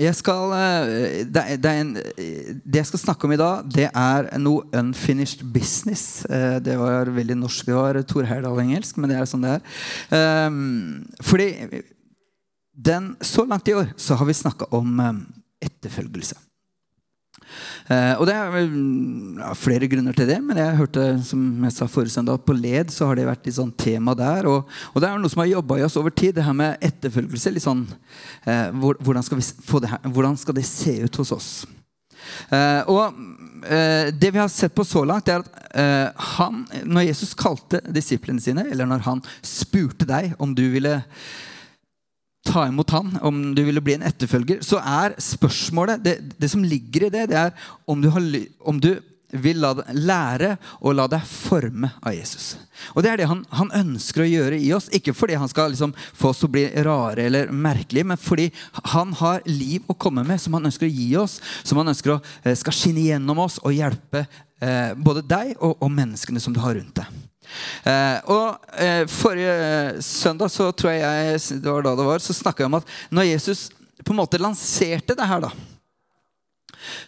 Jeg skal, eh, det, det, en, det, jeg skal snakke om i dag, det er noe unfinished business. Eh, det var veldig norsk. Det var Tor Heyerdahl engelsk, men det er sånn det er. Um, fordi den, så langt i år så har vi snakka om um, etterfølgelse. Uh, og det er ja, flere grunner til det, men jeg hørte som jeg sa forrige søndag, på LED så har det vært et sånn tema der. Og, og, det er noe som har jobba i oss over tid, det her med etterfølgelse. litt sånn, eh, hvordan, skal det her, hvordan, skal det se ut hos oss? Eh, og det vi har sett på så langt, er at han, når Jesus kalte disiplene sine, eller når han spurte deg om du ville ta imot han, om du ville bli en etterfølger, så er spørsmålet Det, det som ligger i det, det er om du, har, om du vil la, lære å la deg forme av Jesus. Og Det er det han, han ønsker å gjøre i oss. Ikke fordi han skal liksom få oss til å bli rare eller merkelige, men fordi han har liv å komme med som han ønsker å gi oss, som han ønsker å eh, skal skinne gjennom oss og hjelpe eh, både deg og, og menneskene som du har rundt deg. Eh, og eh, Forrige søndag så tror jeg, det var da det var, så snakka jeg om at når Jesus på en måte lanserte det her, da,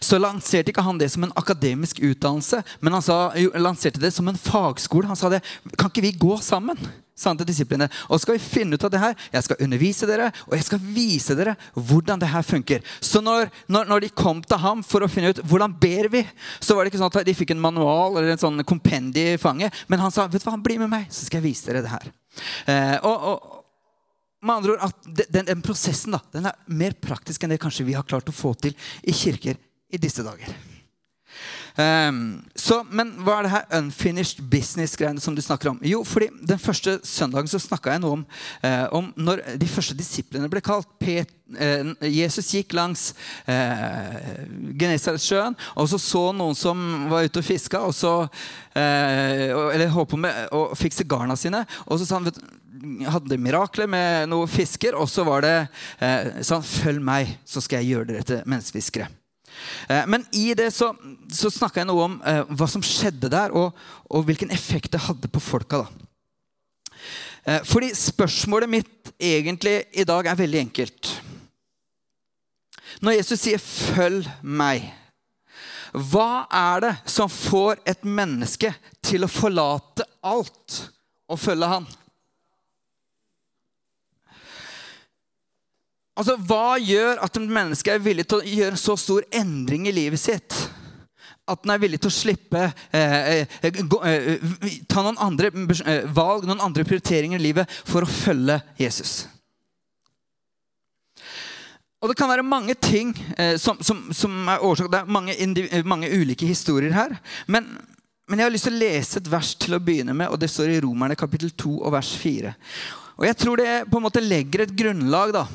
så lanserte ikke han det som en akademisk utdannelse, men han sa, lanserte det som en fagskole. Han sa det Kan ikke vi gå sammen? Til disiplene. Og skal vi finne ut av det her. Jeg skal undervise dere, og jeg skal vise dere hvordan det her funker. Så når, når, når, de kom til ham for å finne ut hvordan ber vi, så var det ikke sånn at de fikk en manual eller en sånn kompendie i fanget. Men han sa vet du hva, bli med meg, så skal jeg vise dere det her. Eh, og, og, med andre ord, at den, den, prosessen da, den er mer praktisk enn det kanskje vi har klart å få til i kirker i disse dager. Um, så, men hva er det her unfinished business-greiene som du snakker om? Jo, fordi Den første søndagen så snakka jeg noe om, uh, om når de første disiplene ble kalt. Pet, uh, Jesus gikk langs uh, Genesaretsjøen, og så så noen som var ute og fiska, og så, eller holdt på med å fikse garna sine. Og så sa han vet, hadde mirakler med noen fisker, og så var det sånn Følg meg, så skal jeg gjøre dere til menneskefiskere. Eh, men i det så, så snakka jeg noe om eh, hva som skjedde der, og, og, hvilken effekt det hadde på folka. da. Eh, fordi spørsmålet mitt egentlig i dag er veldig enkelt. Når Jesus sier 'følg meg', hva er det som får et menneske til å forlate alt og følge han? Altså, Hva gjør at et menneske er villig til å gjøre så stor endring i livet sitt? At den er villig til å slippe eh, eh, gå, eh, ta noen andre eh, valg, noen andre prioriteringer i livet for å følge Jesus. Og Det kan være mange ting eh, som, som, som, er årsak Det er mange, mange ulike historier her. Men, men, jeg har lyst til å lese et vers til å begynne med, og det står i Romerne kapittel 2 og vers 4. Og Jeg tror det på en måte legger et grunnlag da,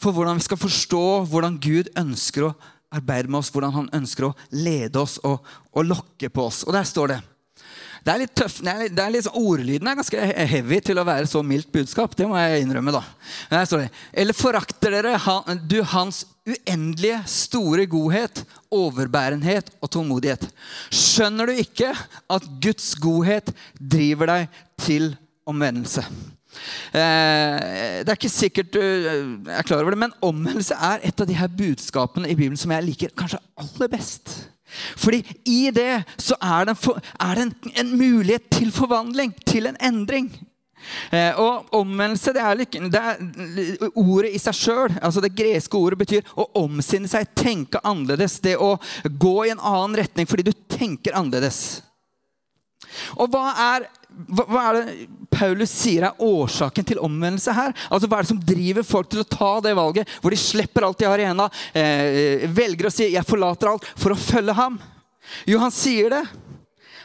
for hvordan vi skal forstå hvordan Gud ønsker å arbeide med oss, hvordan han ønsker å lede oss og, og lokke på oss. Og der står det. Det er litt tøff, det er litt, det er litt sånn, Ordlyden er ganske heavy til å være så mildt budskap. Det må jeg innrømme. da. Der står det. Eller forakter dere han, du hans uendelige store godhet, overbærenhet og tålmodighet? Skjønner du ikke at Guds godhet driver deg til omvendelse? Eh, det er ikke sikkert du er klar over det, men omvendelse er et av de her budskapene i Bibelen som jeg liker kanskje aller best. Fordi i det så er det en, er det en, en mulighet til forvandling, til en endring. Eh, og omvendelse, det er, det er, ordet i seg sjøl. Altså det greske ordet betyr å omsinne seg, tenke annerledes. Det å gå i en annen retning fordi du tenker annerledes. Og hva er hva, er det Paulus sier er årsaken til omvendelse her? Altså Hva er det som driver folk til å ta det valget, hvor de slipper alt de har i hendene, eh, velger å si 'jeg forlater alt' for å følge ham? Jo, han sier det.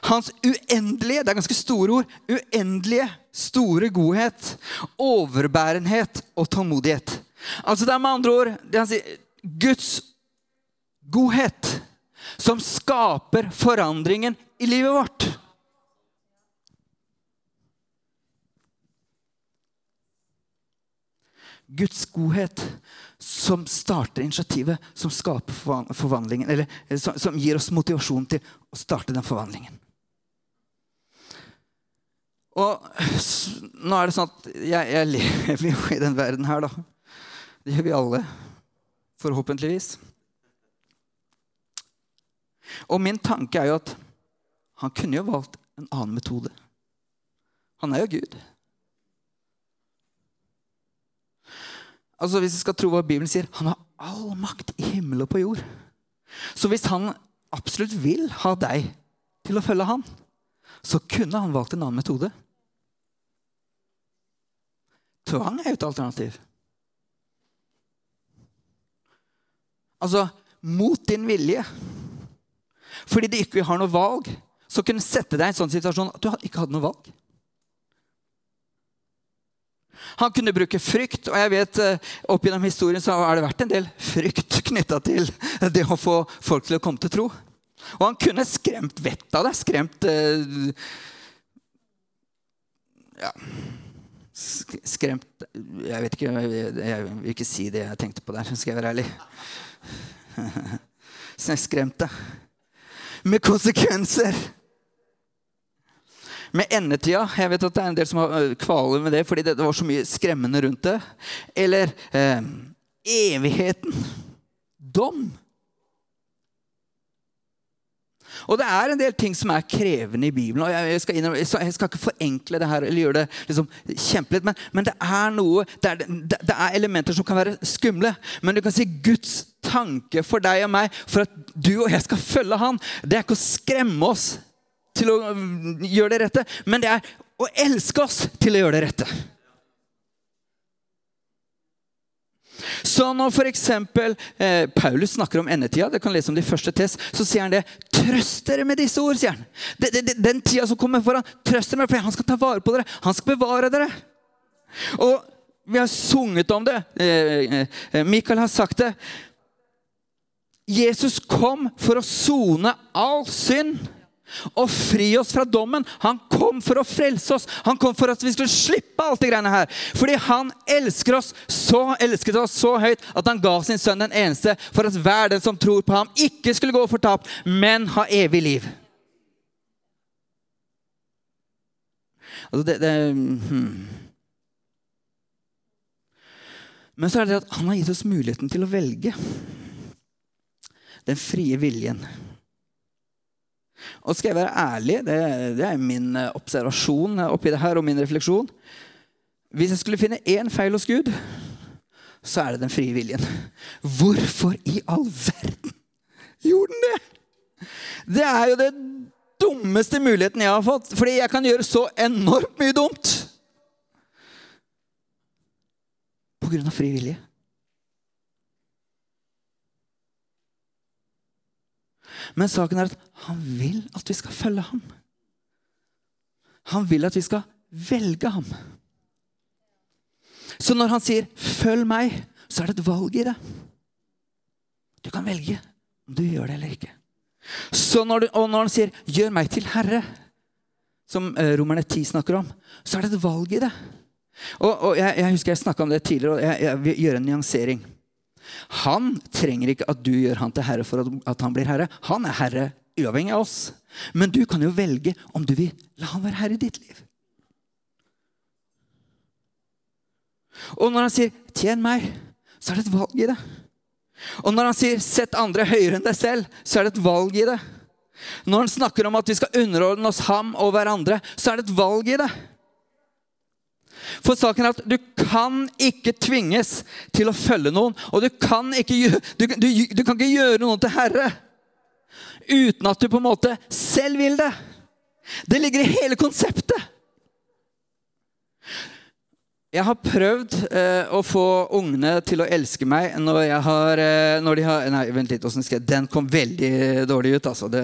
Hans uendelige, det er ganske store ord, uendelige store godhet, overbærenhet og tålmodighet. Altså Det er med andre ord det han sier, Guds godhet som skaper forandringen i livet vårt. Guds godhet som starter initiativet, som skaper forvandlingen, eller eh, som, som gir oss motivasjon til å starte den forvandlingen. Og nå er det sånn at jeg, jeg lever jo i den verden her, da. Det gjør vi alle. Forhåpentligvis. Og min tanke er jo at han kunne jo valgt en annen metode. Han er jo Gud. Altså Hvis vi skal tro hva Bibelen sier, han har all makt i himmel og på jord. Så hvis han absolutt vil ha deg til å følge han, så kunne han valgt en annen metode. Tvang er jo et alternativ. Altså mot din vilje. Fordi du ikke har noe valg, så kunne sette deg i en sånn situasjon at du ikke hadde noe valg. Han kunne bruke frykt, og jeg vet eh, opp gjennom historien så har det vært en del frykt knytta til det å få folk til å komme til tro. Og han kunne skremt vettet av det. Skremt eh, Ja Skremt Jeg vet ikke, jeg vil ikke si det jeg tenkte på der, skal jeg være ærlig. Skremt det. Med konsekvenser med endetida. Jeg vet at det er en del som har øh, kvaler med det fordi det var så mye skremmende rundt det. Eller eh, evigheten. Dom. Og det er en del ting som er krevende i Bibelen. og Jeg skal, innom, jeg skal ikke forenkle det her eller gjøre det liksom kjempelitt, men, men, det er noe, det er, det er, elementer som kan være skumle. Men du kan si Guds tanke for deg og meg, for at du og jeg skal følge Han, det er ikke å skremme oss til å gjøre det rette, men det er å elske oss til å gjøre det rette. Så når f.eks. Eh, Paulus snakker om endetida, det kan lese om de første test, så sier han det. Trøst dere med disse ord, sier han. Den, de, den tida som kommer foran, trøst dere med, for han skal ta vare på dere. Han skal bevare dere. Og vi har sunget om det. Eh, eh, Mikael har sagt det. Jesus kom for å sone all synd og fri oss fra dommen. Han kom for å frelse oss. Han kom for at vi skulle slippe alt det greiene her. Fordi han elsker oss så, elsket oss så høyt at han ga sin sønn den eneste for at hver den som tror på ham, ikke skulle gå fortapt, men ha evig liv. Altså det, det hmm. Men så er det at han har gitt oss muligheten til å velge. Den frie viljen. Og skal jeg være ærlig, det, det er min eh, observasjon oppi det her, og min refleksjon Hvis jeg skulle finne én feil hos Gud, så er det den frie viljen. Hvorfor i all verden gjorde den det? Det er jo det dummeste muligheten jeg har fått, fordi jeg kan gjøre så enormt mye dumt. På grunn av fri vilje. Men saken er at han vil at vi skal følge ham. Han vil at vi skal velge ham. Så når han sier 'følg meg', så er det et valg i det. Du kan velge om du gjør det eller ikke. Når du, og når han sier 'gjør meg til herre', som eh, Romerne 10 snakker om, så er det et valg i det. Og, og jeg, jeg, husker jeg snakka om det tidligere, og jeg, jeg vil gjøre en nyansering. Han trenger ikke at du gjør han til herre for at han blir herre. Han er herre uavhengig av oss. Men du kan jo velge om du vil la han være herre i ditt liv. Og når han sier 'tjen meg', så er det et valg i det. Og når han sier 'sett andre høyere enn deg selv', så er det et valg i det. Når han snakker om at vi skal underordne oss ham og hverandre, så er det et valg i det. For saken er at du kan ikke tvinges til å følge noen. Og du kan ikke, du, du, du kan ikke gjøre noen til herre uten at du på en måte selv vil det. Det ligger i hele konseptet. Jeg har prøvd eh, å få ungene til å elske meg når, jeg har, eh, når de har Nei, vent litt. skal jeg, Den kom veldig dårlig ut. altså. Det,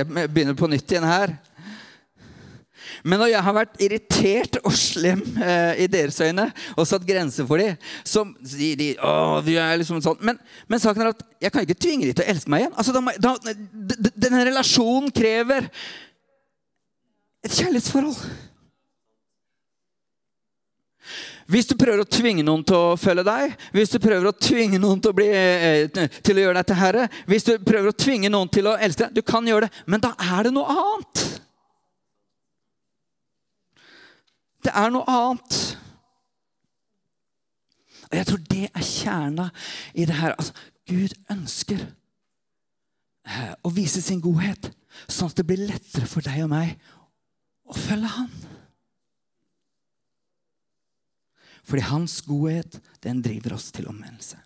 jeg begynner på nytt igjen her. Men når jeg har vært irritert og slem eh, i deres øyne og satt grenser for dem, så sier de å, de er liksom sånn. Men, men, saken er at jeg kan ikke tvinge dem til å elske meg igjen. Altså, da, da, denne relasjonen krever et kjærlighetsforhold. Hvis du prøver å tvinge noen til å følge deg, hvis du prøver å tvinge noen til å, bli, eh, til å gjøre deg til herre, hvis du prøver å tvinge noen til å elske deg Du kan gjøre det, men da er det noe annet. Det er noe annet. Og jeg tror det er kjerna i det her. Altså, Gud ønsker eh, å vise sin godhet, sånn at det blir lettere for deg og meg å følge Han. Fordi hans godhet, den driver oss til omvendelse.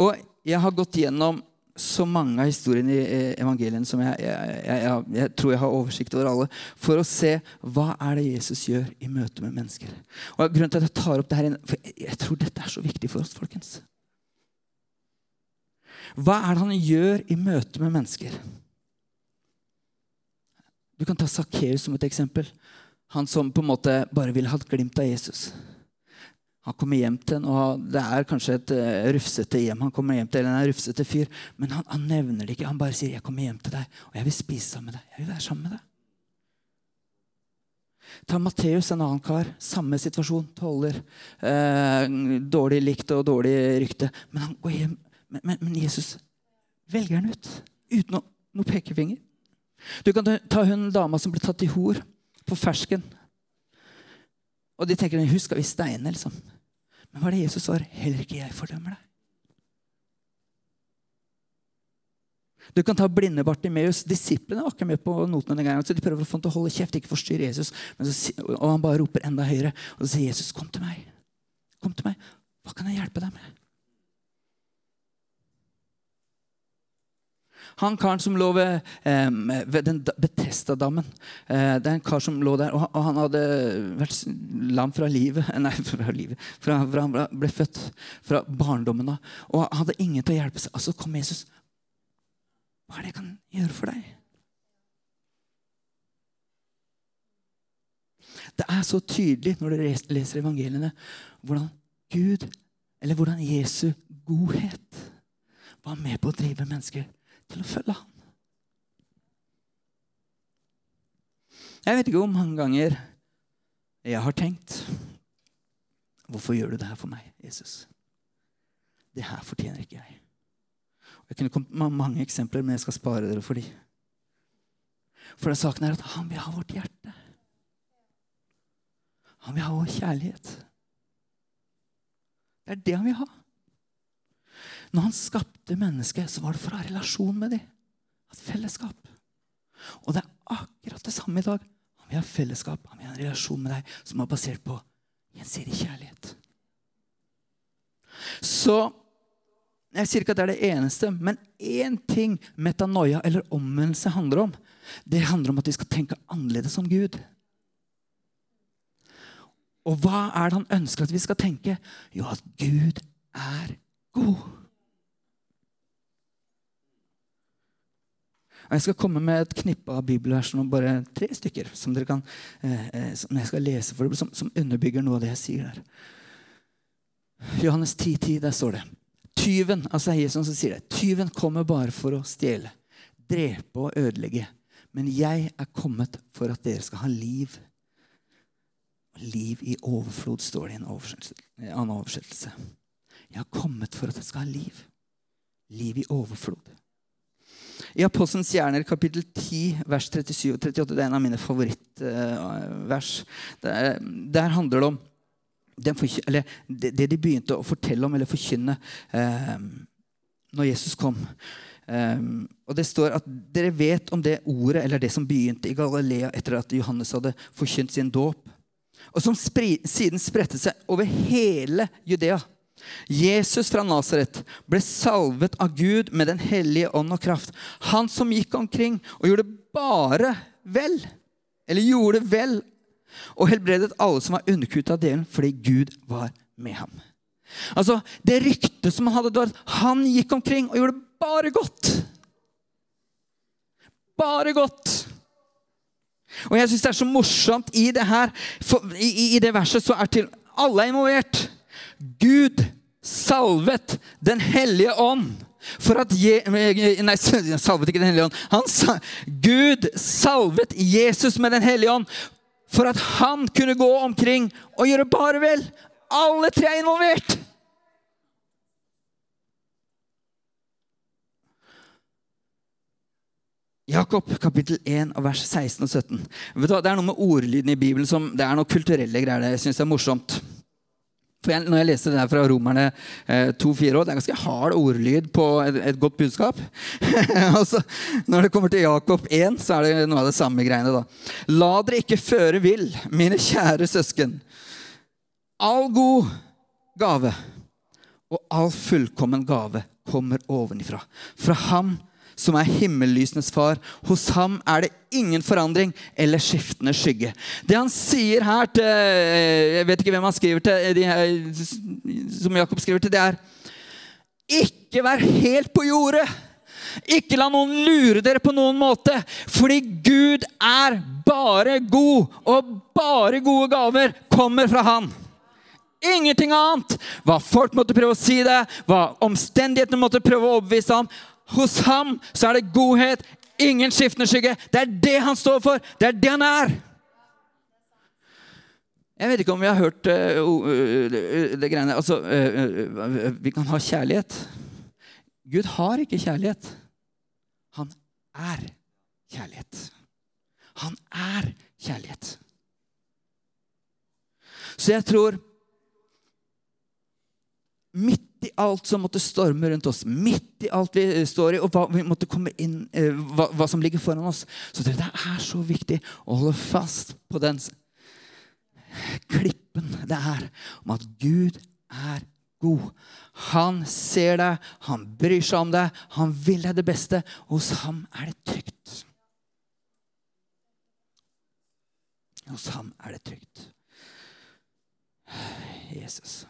Og jeg har gått gjennom så mange av historiene i evangelien som jeg, jeg, jeg, jeg, tror jeg har oversikt over alle, for å se hva er det Jesus gjør i møte med mennesker. Og grunnen til at Jeg tar opp det her, for jeg tror dette er så viktig for oss. folkens. Hva er det han gjør i møte med mennesker? Du kan ta Sakkeus som et eksempel. Han som på en måte bare ville hatt glimt av Jesus. Han kommer hjem til en, og Det er kanskje et uh, rufsete hjem. han kommer hjem til, eller en rufsete fyr, Men han, han, nevner det ikke. Han bare sier 'Jeg kommer hjem til deg, og jeg vil spise sammen med deg.' Jeg vil være sammen med deg. Ta Matteus, en annen kar. Samme situasjon. Toller. Eh, dårlig likt og dårlig rykte. Men han går hjem. Men, men, men Jesus velger han ut. Uten noen noe pekefinger. Du kan ta hun dama som ble tatt i hor på fersken. Og de tenker hun skal vi steine, liksom. Men hva er det Jesus svarer? Heller ikke jeg fordømmer deg. Du kan ta blinde Bartimeus. Disiplene var ikke med på noten denne gangen, så De prøver å få ham til å holde kjeft, ikke forstyrre Jesus. Så, og han bare roper enda høyere. Og så sier Jesus, 'Kom til meg. Kom til meg. Hva kan jeg hjelpe deg med?' Han karen som lå ved, eh, ved den Betesta-dammen eh, Det er en kar som lå der, og, og han hadde vært lam fra livet. Nei, fra livet. Fra, fra han ble født. Fra barndommen av. Og han hadde ingen til å hjelpe seg. Altså kom Jesus. Hva er det jeg kan gjøre for deg? Det er så tydelig når dere leser evangeliene, hvordan Gud, eller hvordan Jesu godhet var med på å drive mennesker til å følge ham. Jeg vet ikke hvor mange ganger jeg har tenkt Hvorfor gjør du det her for meg, Jesus? Det her fortjener ikke jeg. Jeg kunne kommet med mange eksempler, men jeg skal spare dere for de. For den saken er at han vil ha vårt hjerte. Han vil ha vår kjærlighet. Det er det han vil ha. Når han skapte mennesket, så var det for å ha relasjon med dem. Et fellesskap. Og det er akkurat det samme i dag. Han vil ha fellesskap, han vil ha en relasjon med deg som er basert på gjensidig kjærlighet. Så jeg sier ikke at det er det eneste, men én ting metanoia, eller omvendelse, handler om. Det handler om at vi skal tenke annerledes om Gud. Og hva er det han ønsker at vi skal tenke? Jo, at Gud er god. Og Jeg skal komme med et knippe av bibelvers, bare tre stykker, som, kan, eh, eh, som jeg skal lese for dere, som, som, underbygger noe av det jeg sier der. Johannes 10, 10, der står det Tyven altså Jesus som sier det, tyven kommer bare for å stjele, drepe og ødelegge. Men jeg er kommet for at dere skal ha liv. Liv i overflod, står det i en annen oversettelse. Jeg har kommet for at dere skal ha liv. Liv i overflod. I Apostelens gjerner, kapittel 10, vers 37 og 38, det er en av mine favorittvers. Der, der handler det om det, det, de begynte å fortelle om eller forkynne eh, når Jesus kom. Eh, og Det står at dere vet om det ordet eller det som begynte i Galilea etter at Johannes hadde forkynt sin dåp, og som siden spredte seg over hele Judea. Jesus fra Nasaret ble salvet av Gud med Den hellige ånd og kraft. Han som gikk omkring og gjorde bare vel, eller gjorde vel, og helbredet alle som var underkutt av delen, fordi Gud var med ham. Altså, Det ryktet som han hadde, var at han gikk omkring og gjorde bare godt. Bare godt. Og jeg syns det er så morsomt i det her, for, i, i det verset så er til alle involvert. Gud salvet Den hellige ånd. For at Je Nei, salvet ikke Den hellige ånd. Han Gud salvet Jesus med Den hellige ånd for at han kunne gå omkring og gjøre bare vel. Alle tre er involvert. Jakob kapittel 1 vers 16 og 17. Det er noe med ordlyden i Bibelen som det er noe kulturelle greier der. Jeg synes det er morsomt. For jeg, når jeg leste det her fra Romerne eh, 2-4 det er ganske hard ordlyd på et, et godt budskap. altså, når det kommer til Jakob 1, så er det noe av det samme greiene. da. La dere ikke føre vill, mine kjære søsken. All god gave og all fullkommen gave kommer ovenifra. Fra ham som er himmellysenes far. Hos ham er det ingen forandring eller skiftende skygge. Det han sier her til Jeg vet ikke hvem han skriver til, her, som Jakob skriver til, det er Ikke vær helt på jordet! Ikke la noen lure dere på noen måte, fordi Gud er bare god, og bare gode gaver kommer fra Han. Ingenting annet. Hva folk måtte prøve å si det, hva omstendighetene måtte prøve å overbevise ham. Hos ham så er det godhet, ingen skiftende skygge. Det er det han står for. Det er det han er. Jeg vet ikke om vi har hørt uh, uh, det greiene Altså, uh, vi kan ha kjærlighet. Gud har ikke kjærlighet. Han er kjærlighet. Han er kjærlighet. Så jeg tror Midt i alt som måtte storme rundt oss, midt i alt vi står i, og hva, vi måtte komme inn, eh, hva, hva, som ligger foran oss, så det er så viktig å holde fast på den klippen det er om at Gud er god. Han ser deg, han bryr seg om deg, han vil deg det beste. Hos ham er det trygt. Hos ham er det trygt. Jesus.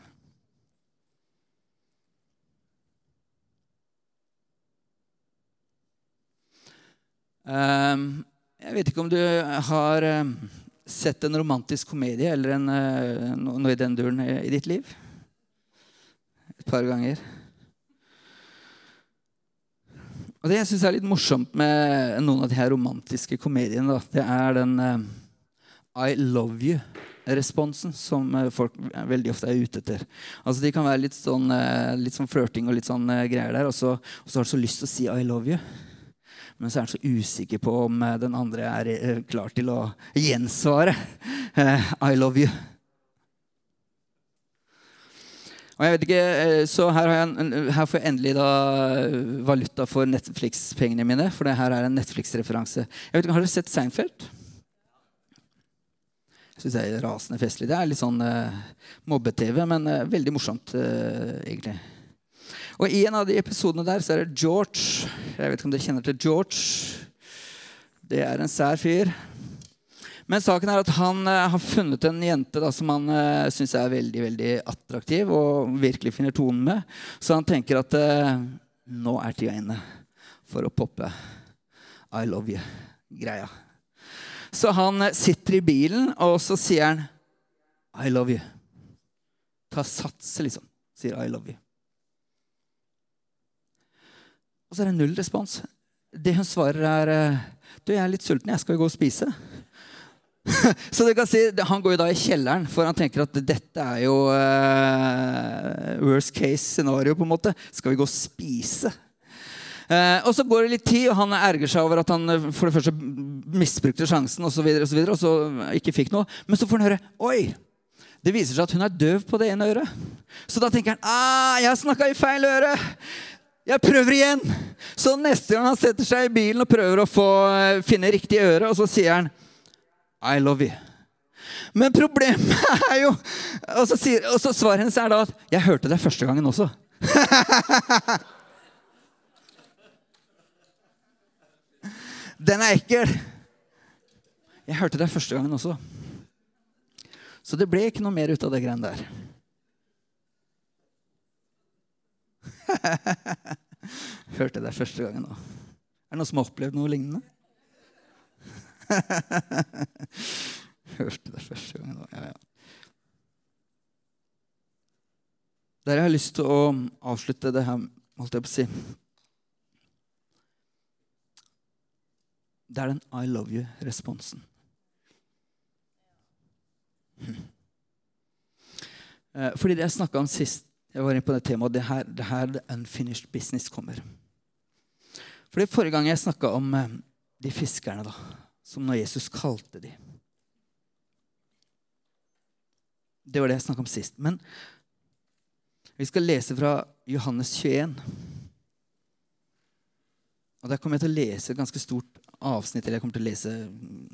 Jeg vet ikke om du har ehm, sett en romantisk komedie eller en, eh, noe i den duren i ditt liv? Et par ganger. Og Det jeg syns er litt morsomt med noen av de her romantiske komediene, det er den uh, I love you-responsen som folk veldig ofte er ute etter. Altså De kan være litt sånn, litt sånn flørting og litt sånn greier der, og så, og så har du så lyst til å si I love you. Men så er han så usikker på om eh, den andre er eh, klar til å gjensvare eh, I love you. Og jeg vet ikke, så her, jeg, her, får jeg endelig valuta for Netflix-pengene mine. For det her er en Netflix-referanse. Jeg vet ikke, Har dere sett Seinfeld? Jeg syns det er rasende festlig. Det er litt sånn uh, mobbe-TV, men uh, veldig morsomt, uh, egentlig. Og I en av de episodene der så er det George. Jeg vet ikke om dere kjenner til George. Det er en sær fyr. Men saken er at han eh, har funnet en jente da, som han eh, syns er veldig veldig attraktiv og virkelig finner tonen med. Så han tenker at eh, nå er tida inne for å poppe I love you-greia. Så han sitter i bilen, og så sier han I love you. Ta sats, liksom. Sier I love you. Og så er det null respons. Det hun svarer, er eh, Du, jeg er litt sulten. Jeg skal jo gå og spise. så du kan si, Han går jo da i kjelleren, for han tenker at dette er jo uh, worst case scenario. på en måte. Skal vi gå og spise? Uh, og Så går det litt tid, og han erger seg over at han for det første misbrukte sjansen og så videre, og så videre, og så ikke fikk noe. Men så får han høre Oi! Det viser seg at hun er døv på det ene øret. Så da tenker han ah, jeg snakka i feil øre. Jeg prøver igjen! Så neste gang han setter seg i bilen og prøver å få, eh, finne riktig øre, og så sier han I love you. Men problemet er jo Og så, sier, og så svaret hennes er da at 'Jeg hørte det første gangen også'. Den er ekkel. Jeg hørte det første gangen også. Så det ble ikke noe mer ut av det greiene der. Hørte det første gangen nå. Er det noen som har opplevd noe lignende? Hørte det første gangen nå. Ja, ja. Jeg har lyst til å avslutte det her, holdt jeg på å si Det er den I love you-responsen. Eh, fordi det jeg snakka om sist jeg var inne på det temaet. Det her, det her the unfinished business kommer. Fordi Forrige gang jeg snakka om eh, de fiskerne, da, som når Jesus kalte de. Det var det jeg snakka om sist. Men Vi skal lese fra Johannes 21. Og Der kommer jeg til å lese et ganske stort avsnitt, eller jeg kommer til å lese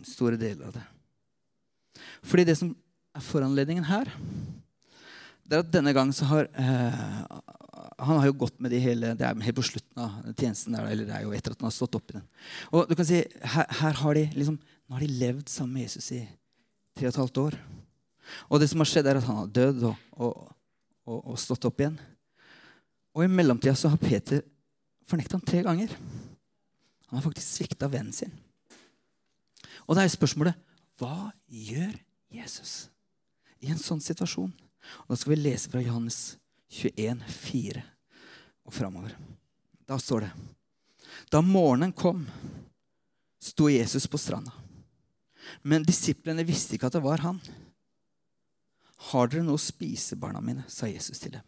store deler av det. Fordi det som er foranledningen her, det er at denne gangen så har eh, Han har jo gått med de hele Det er helt på slutten av tjenesten. Der, eller det er jo etter at han har stått oppi den. Og du kan si, her, her har de liksom, Nå har de levd sammen med Jesus i tre og et halvt år. Og det som har skjedd, er at han har dødd og, og, og, og stått opp igjen. Og i mellomtida så har Peter fornekta han tre ganger. Han har faktisk svikta vennen sin. Og da er spørsmålet hva gjør Jesus i en sånn situasjon? Og Da skal vi lese fra Johannes 21, 4 og framover. Da står det Da morgenen kom, sto Jesus på stranda. Men disiplene visste ikke at det var han. Har dere noe å spise, barna mine? sa Jesus til dem.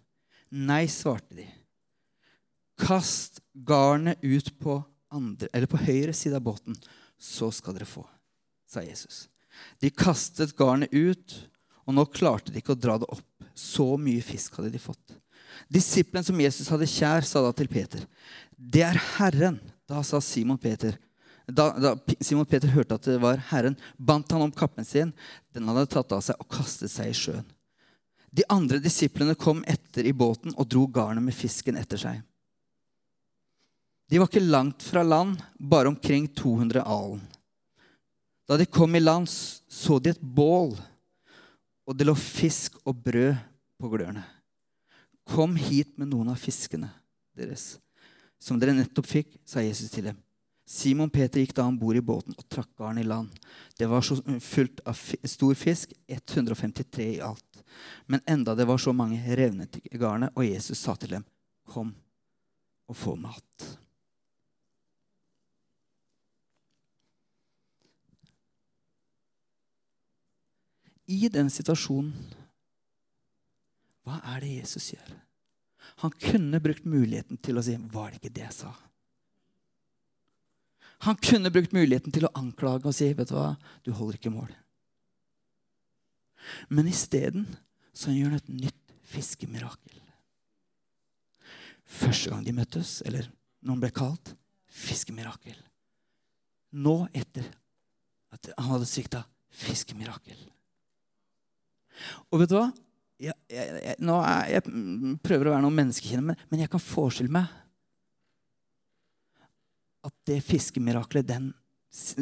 Nei, svarte de. Kast garnet ut på, andre, på høyre side av båten, så skal dere få, sa Jesus. De kastet garnet ut, og nå klarte de ikke å dra det opp. Så mye fisk hadde de fått. Disippelen som Jesus hadde kjær, sa da til Peter, 'Det er Herren.' Da sa Simon Peter, da, da, Simon Peter hørte at det var Herren, bandt han om kappen sin. Den hadde tatt av seg og kastet seg i sjøen. De andre disiplene kom etter i båten og dro garnet med fisken etter seg. De var ikke langt fra land, bare omkring 200 alen. Da de kom i land, så de et bål, og det lå fisk og brød på glørne. Kom hit med noen av fiskene deres, som dere nettopp fikk, sa Jesus til dem. Simon Peter gikk da om bord i båten og trakk garn i land. Det var så fullt av stor fisk, 153 i alt. Men enda det var så mange, revnet garnet, og Jesus sa til dem, 'Kom og få mat'. I den situasjonen, hva er det Jesus gjør? Han kunne brukt muligheten til å si, 'Var det ikke det jeg sa?' Han kunne brukt muligheten til å anklage og si vet du hva, du holder ikke mål. Men isteden så gjør han et nytt fiskemirakel. Første gang de møttes, eller noen ble kalt, fiskemirakel. Nå etter at han hadde svikta, fiskemirakel. Og vet du hva? Jeg, jeg, jeg, er, jeg prøver å være noen menneskekjenner, men, men jeg kan forestille meg at det fiskemiraklet den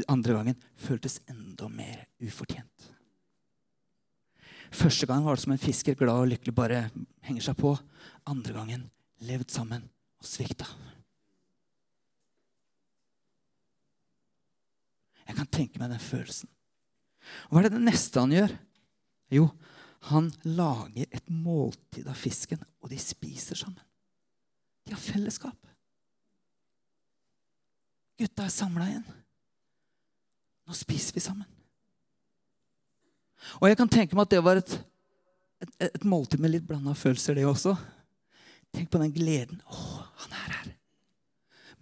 andre gangen føltes enda mer ufortjent. Første gang var det som en fisker glad og lykkelig bare henger seg på. Andre gangen levd sammen og svikta. Jeg kan tenke meg den følelsen. Og Hva er det det neste han gjør? Jo, han lager et måltid av fisken, og de spiser sammen. De har fellesskap. Gutta er samla igjen. Nå spiser vi sammen. Og jeg kan tenke meg at det var et, et, et måltid med litt blanda følelser, det også. Tenk på den gleden. Å, han er her.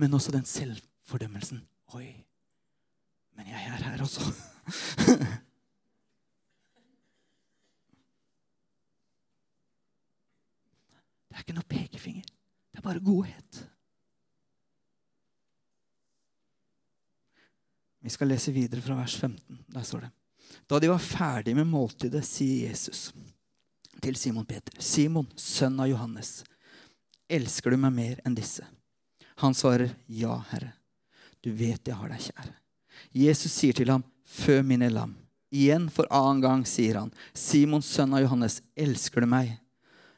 Men også den selvfordømmelsen. Oi, men jeg er her også. det er ikke noe pekefinger. Det er bare godhet. Vi skal lese videre fra vers 15. Der står det. Da de var ferdige med måltidet, sier Jesus til Simon Peter, 'Simon, sønn av Johannes, elsker du meg mer enn disse?' Han svarer, 'Ja, Herre. Du vet jeg har deg kjær.' Jesus sier til ham, 'Fø mine lam.' Igjen for annen gang sier han, 'Simon, sønn av Johannes, elsker du meg?'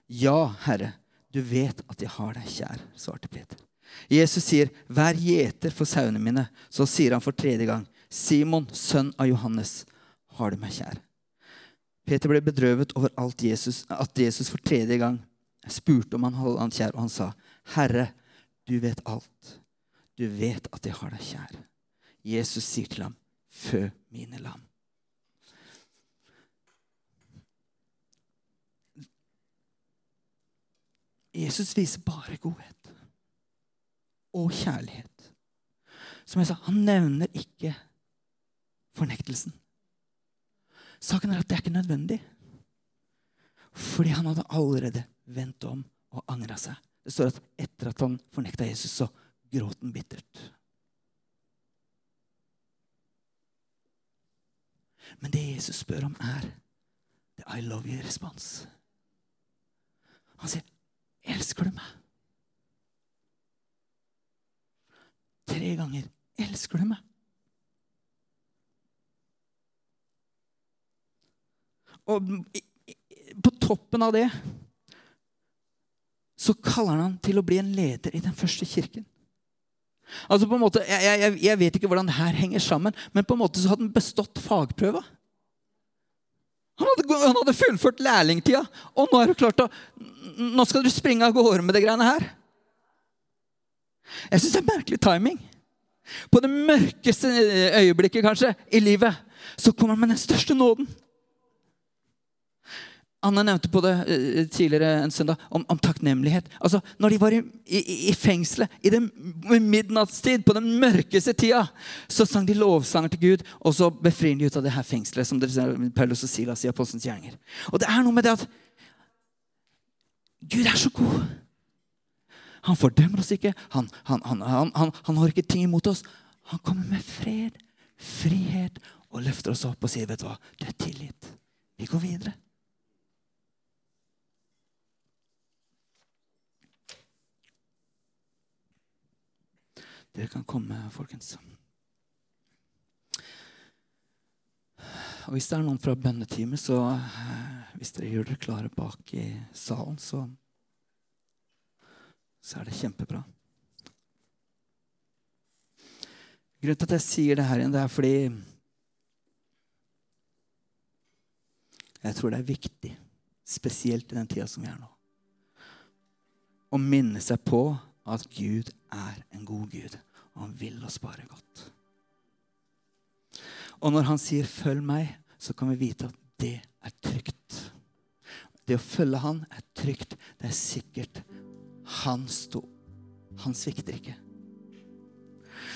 'Ja, Herre. Du vet at jeg har deg kjær', svarte Peter. Jesus sier, 'Vær gjeter for sauene mine.' Så sier han for tredje gang, 'Simon, sønn av Johannes, har du meg kjær?' Peter ble bedrøvet over Jesus, at Jesus for tredje gang spurte om han hadde han kjær, og han sa, 'Herre, du vet alt. Du vet at jeg har deg kjær.' Jesus sier til ham, 'Fø mine lam'. Jesus viser bare godhet og kjærlighet. Som jeg sa, han nevner ikke fornektelsen. Saken er at det er ikke nødvendig. Fordi han hadde allerede vendt om og angra seg. Det står at etter at han fornekta Jesus, så gråt han bittert. Men det Jesus spør om, er det I love you-respons. Han sier, 'Elsker du meg?' Tre ganger. 'Elsker du meg?' Og på toppen av det så kaller han han til å bli en leder i den første kirken. Altså på en måte, jeg, jeg, jeg vet ikke hvordan det her henger sammen, men på en måte så hadde han bestått fagprøva. Han hadde, han hadde fullført lærlingtida, og nå er du klart å Nå skal du springe av gårde med det greiene her. Jeg syns det er merkelig timing. På det mørkeste øyeblikket kanskje i livet så kommer han med den største nåden. Anna nevnte på det eh, tidligere en søndag om, om takknemlighet. Altså, når de var i, i, i fengselet i den midnattstid, på den mørkeste tida, så sang de lovsanger til Gud, og så befrir de ut av det her fengselet, som Paulus og Silas i Apostelens gjerninger. Og det er noe med det at Gud er så god. Han fordømmer oss ikke. Han, han, han, han har ikke ting imot oss. Han kommer med fred, frihet og løfter oss opp og sier, 'Vet du hva, du er tilgitt. Vi går videre.' Dere kan komme, folkens. Og Hvis det er noen fra bønneteamet, så eh, hvis dere gjør dere klare bak i salen, så, så er det kjempebra. Grunnen til at jeg sier det her igjen, det er fordi jeg tror det er viktig, spesielt i den tida som vi er nå, å minne seg på at Gud er en god Gud, og han vil oss bare godt. Og når han sier 'følg meg', så kan vi vite at det er trygt. Det å følge han er trygt. Det er sikkert. Han sto. Han svikter ikke.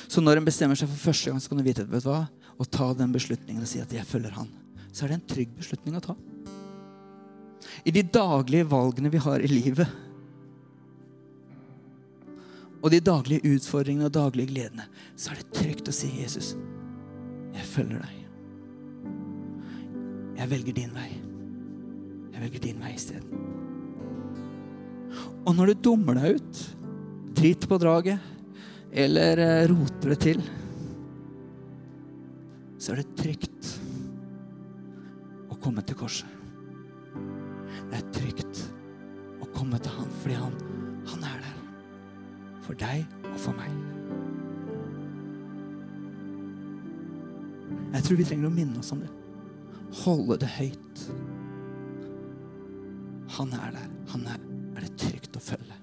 Så når en bestemmer seg for første gang, så kan du vite vet du hva? å ta den beslutningen og si at 'jeg følger han', så er det en trygg beslutning å ta. I de daglige valgene vi har i livet, og de daglige utfordringene og daglige gledene, så er det trygt å si, 'Jesus, jeg følger deg. Jeg velger din vei. Jeg velger din vei isteden.' Og når du dummer deg ut, driter på draget eller eh, roter det til, så er det trygt å komme til korset. Det er trygt å komme til Han fordi Han, han er der for deg og for meg. Jeg tror vi trenger å minne oss om det. Holde det høyt. Han er der. Han er, er det trygt å følge.